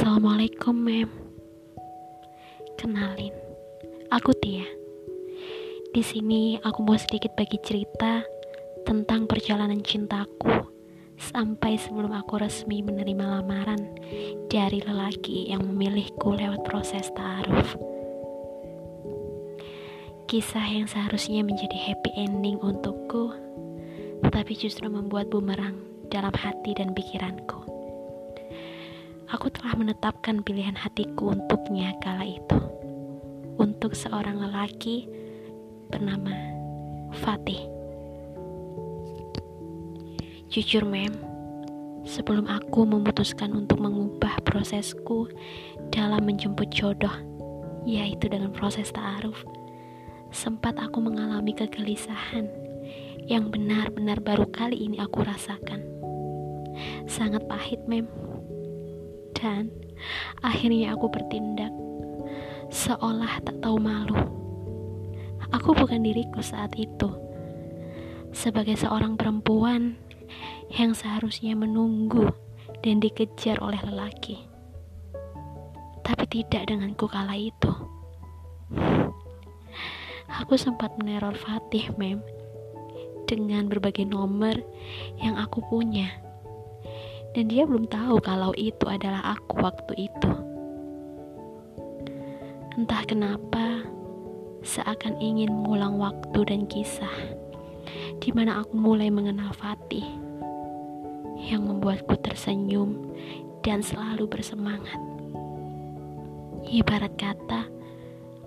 Assalamualaikum, Mem. Kenalin, aku Tia. Di sini aku mau sedikit bagi cerita tentang perjalanan cintaku sampai sebelum aku resmi menerima lamaran dari lelaki yang memilihku lewat proses ta'aruf. Kisah yang seharusnya menjadi happy ending untukku, tapi justru membuat bumerang dalam hati dan pikiranku. Aku telah menetapkan pilihan hatiku untuknya kala itu. Untuk seorang lelaki bernama Fatih. Jujur, Mem, sebelum aku memutuskan untuk mengubah prosesku dalam menjemput jodoh, yaitu dengan proses ta'aruf, sempat aku mengalami kegelisahan yang benar-benar baru kali ini aku rasakan. Sangat pahit, Mem dan akhirnya aku bertindak seolah tak tahu malu. Aku bukan diriku saat itu. Sebagai seorang perempuan yang seharusnya menunggu dan dikejar oleh lelaki. Tapi tidak denganku kala itu. Aku sempat meneror Fatih, Mem, dengan berbagai nomor yang aku punya dan dia belum tahu kalau itu adalah aku waktu itu. Entah kenapa, seakan ingin mengulang waktu dan kisah di mana aku mulai mengenal Fatih yang membuatku tersenyum dan selalu bersemangat. Ibarat kata,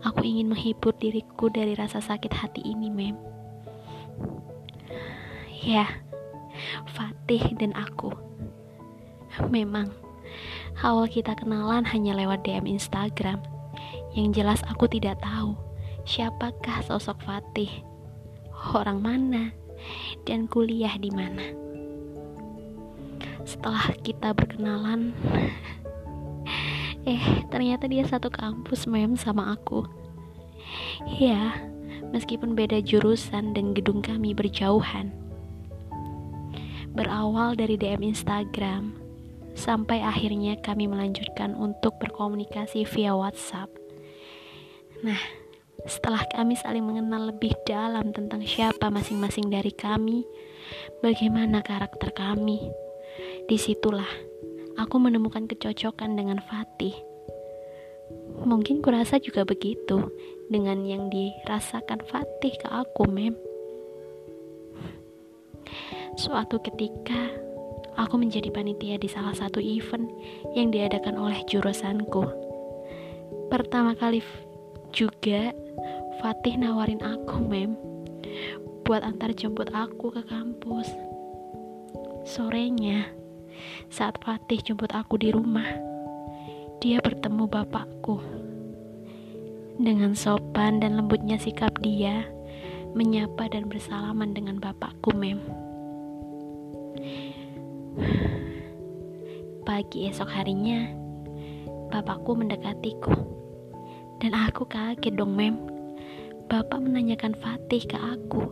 aku ingin menghibur diriku dari rasa sakit hati ini, Mem. Ya, Fatih dan aku Memang, awal kita kenalan hanya lewat DM Instagram. Yang jelas aku tidak tahu siapakah sosok Fatih, orang mana, dan kuliah di mana. Setelah kita berkenalan, eh ternyata dia satu kampus mem sama aku. Ya, meskipun beda jurusan dan gedung kami berjauhan. Berawal dari DM Instagram, sampai akhirnya kami melanjutkan untuk berkomunikasi via WhatsApp. Nah, setelah kami saling mengenal lebih dalam tentang siapa masing-masing dari kami, bagaimana karakter kami, di situlah aku menemukan kecocokan dengan Fatih. Mungkin kurasa juga begitu dengan yang dirasakan Fatih ke aku, Mem. Suatu ketika, aku menjadi panitia di salah satu event yang diadakan oleh jurusanku. Pertama kali juga Fatih nawarin aku, Mem, buat antar jemput aku ke kampus. Sorenya, saat Fatih jemput aku di rumah, dia bertemu bapakku. Dengan sopan dan lembutnya sikap dia, menyapa dan bersalaman dengan bapakku, Mem. Pagi esok harinya, bapakku mendekatiku. Dan aku kaget dong, Mem. Bapak menanyakan Fatih ke aku.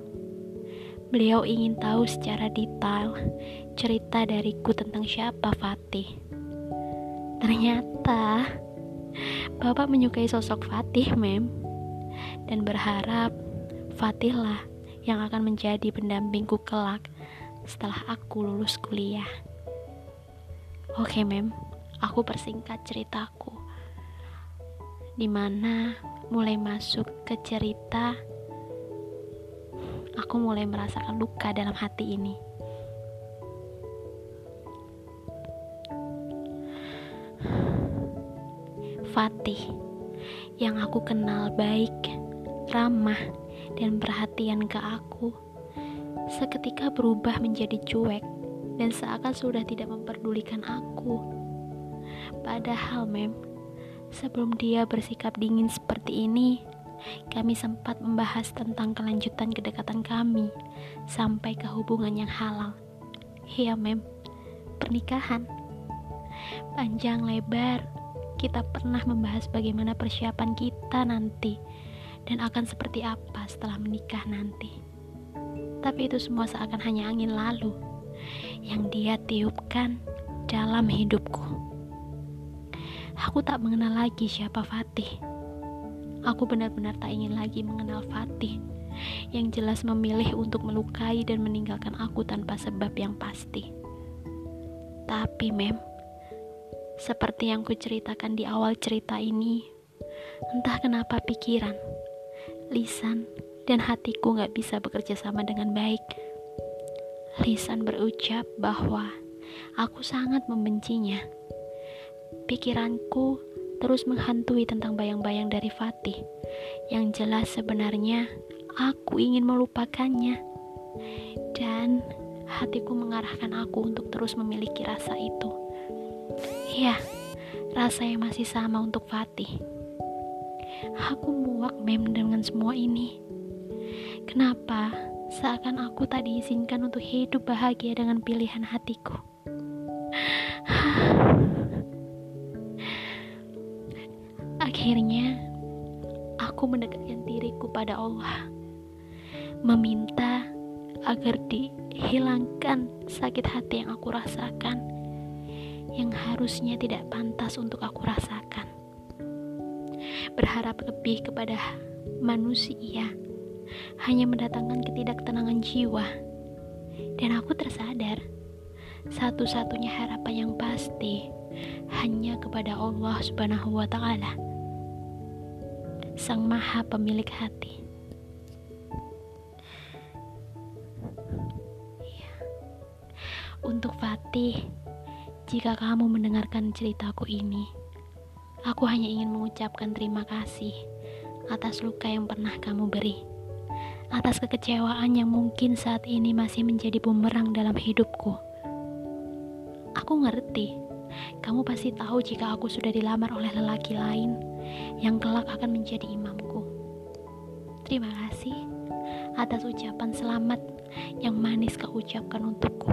Beliau ingin tahu secara detail cerita dariku tentang siapa Fatih. Ternyata Bapak menyukai sosok Fatih, Mem. Dan berharap Fatih lah yang akan menjadi pendampingku kelak setelah aku lulus kuliah. Oke, Mem, aku persingkat ceritaku. Di mana mulai masuk ke cerita, aku mulai merasakan luka dalam hati ini. Fatih yang aku kenal baik, ramah, dan perhatian ke aku seketika berubah menjadi cuek dan seakan sudah tidak memperdulikan aku. Padahal, Mem, sebelum dia bersikap dingin seperti ini, kami sempat membahas tentang kelanjutan kedekatan kami sampai ke hubungan yang halal. Iya, Mem, pernikahan. Panjang lebar, kita pernah membahas bagaimana persiapan kita nanti dan akan seperti apa setelah menikah nanti tapi itu semua seakan hanya angin lalu yang dia tiupkan dalam hidupku. Aku tak mengenal lagi siapa Fatih. Aku benar-benar tak ingin lagi mengenal Fatih yang jelas memilih untuk melukai dan meninggalkan aku tanpa sebab yang pasti. Tapi, Mem, seperti yang kuceritakan di awal cerita ini, entah kenapa pikiran, lisan, dan hatiku gak bisa bekerja sama dengan baik. Lisan berucap bahwa aku sangat membencinya. Pikiranku terus menghantui tentang bayang-bayang dari Fatih, yang jelas sebenarnya aku ingin melupakannya. Dan hatiku mengarahkan aku untuk terus memiliki rasa itu. Ya, rasa yang masih sama untuk Fatih. Aku muak mem dengan semua ini. Kenapa seakan aku tak diizinkan untuk hidup bahagia dengan pilihan hatiku? Akhirnya, aku mendekatkan diriku pada Allah, meminta agar dihilangkan sakit hati yang aku rasakan, yang harusnya tidak pantas untuk aku rasakan. Berharap lebih kepada manusia hanya mendatangkan ketidaktenangan jiwa, dan aku tersadar satu-satunya harapan yang pasti hanya kepada Allah Subhanahu wa Ta'ala. Sang Maha Pemilik Hati. Ya. Untuk Fatih, jika kamu mendengarkan ceritaku ini, aku hanya ingin mengucapkan terima kasih atas luka yang pernah kamu beri, atas kekecewaan yang mungkin saat ini masih menjadi bumerang dalam hidupku. Aku ngerti, kamu pasti tahu jika aku sudah dilamar oleh lelaki lain yang kelak akan menjadi imamku. Terima kasih atas ucapan selamat yang manis kau ucapkan untukku.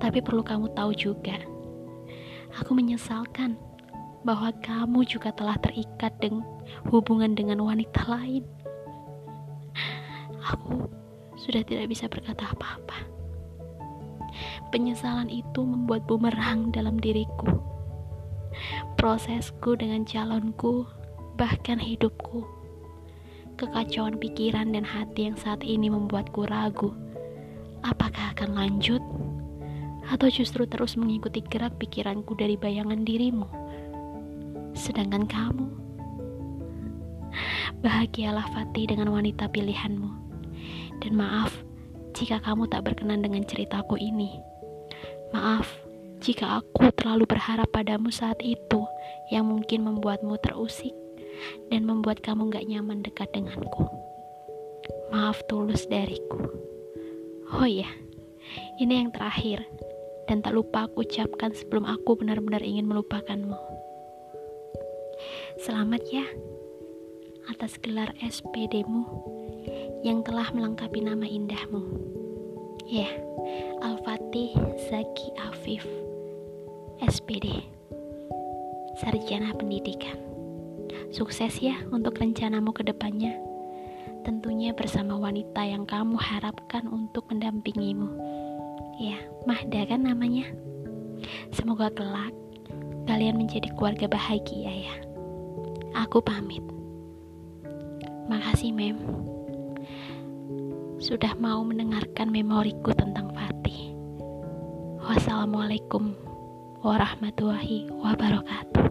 Tapi perlu kamu tahu juga, aku menyesalkan bahwa kamu juga telah terikat dengan hubungan dengan wanita lain. Aku sudah tidak bisa berkata apa-apa. Penyesalan itu membuat bumerang dalam diriku prosesku dengan calonku, bahkan hidupku. Kekacauan pikiran dan hati yang saat ini membuatku ragu. Apakah akan lanjut? Atau justru terus mengikuti gerak pikiranku dari bayangan dirimu? Sedangkan kamu, bahagialah Fatih dengan wanita pilihanmu. Dan maaf jika kamu tak berkenan dengan ceritaku ini. Maaf jika aku terlalu berharap padamu saat itu yang mungkin membuatmu terusik dan membuat kamu gak nyaman dekat denganku. Maaf tulus dariku. Oh iya, ini yang terakhir dan tak lupa aku ucapkan sebelum aku benar-benar ingin melupakanmu. Selamat ya atas gelar SPD-mu yang telah melengkapi nama indahmu. Ya, Al-Fatih Zaki Afif. SPD Sarjana Pendidikan. Sukses ya untuk rencanamu ke depannya. Tentunya bersama wanita yang kamu harapkan untuk mendampingimu. Ya, Mahda kan namanya? Semoga kelak kalian menjadi keluarga bahagia ya. Aku pamit. Makasih Mem Sudah mau mendengarkan memoriku tentang Fatih Wassalamualaikum warahmatullahi wabarakatuh.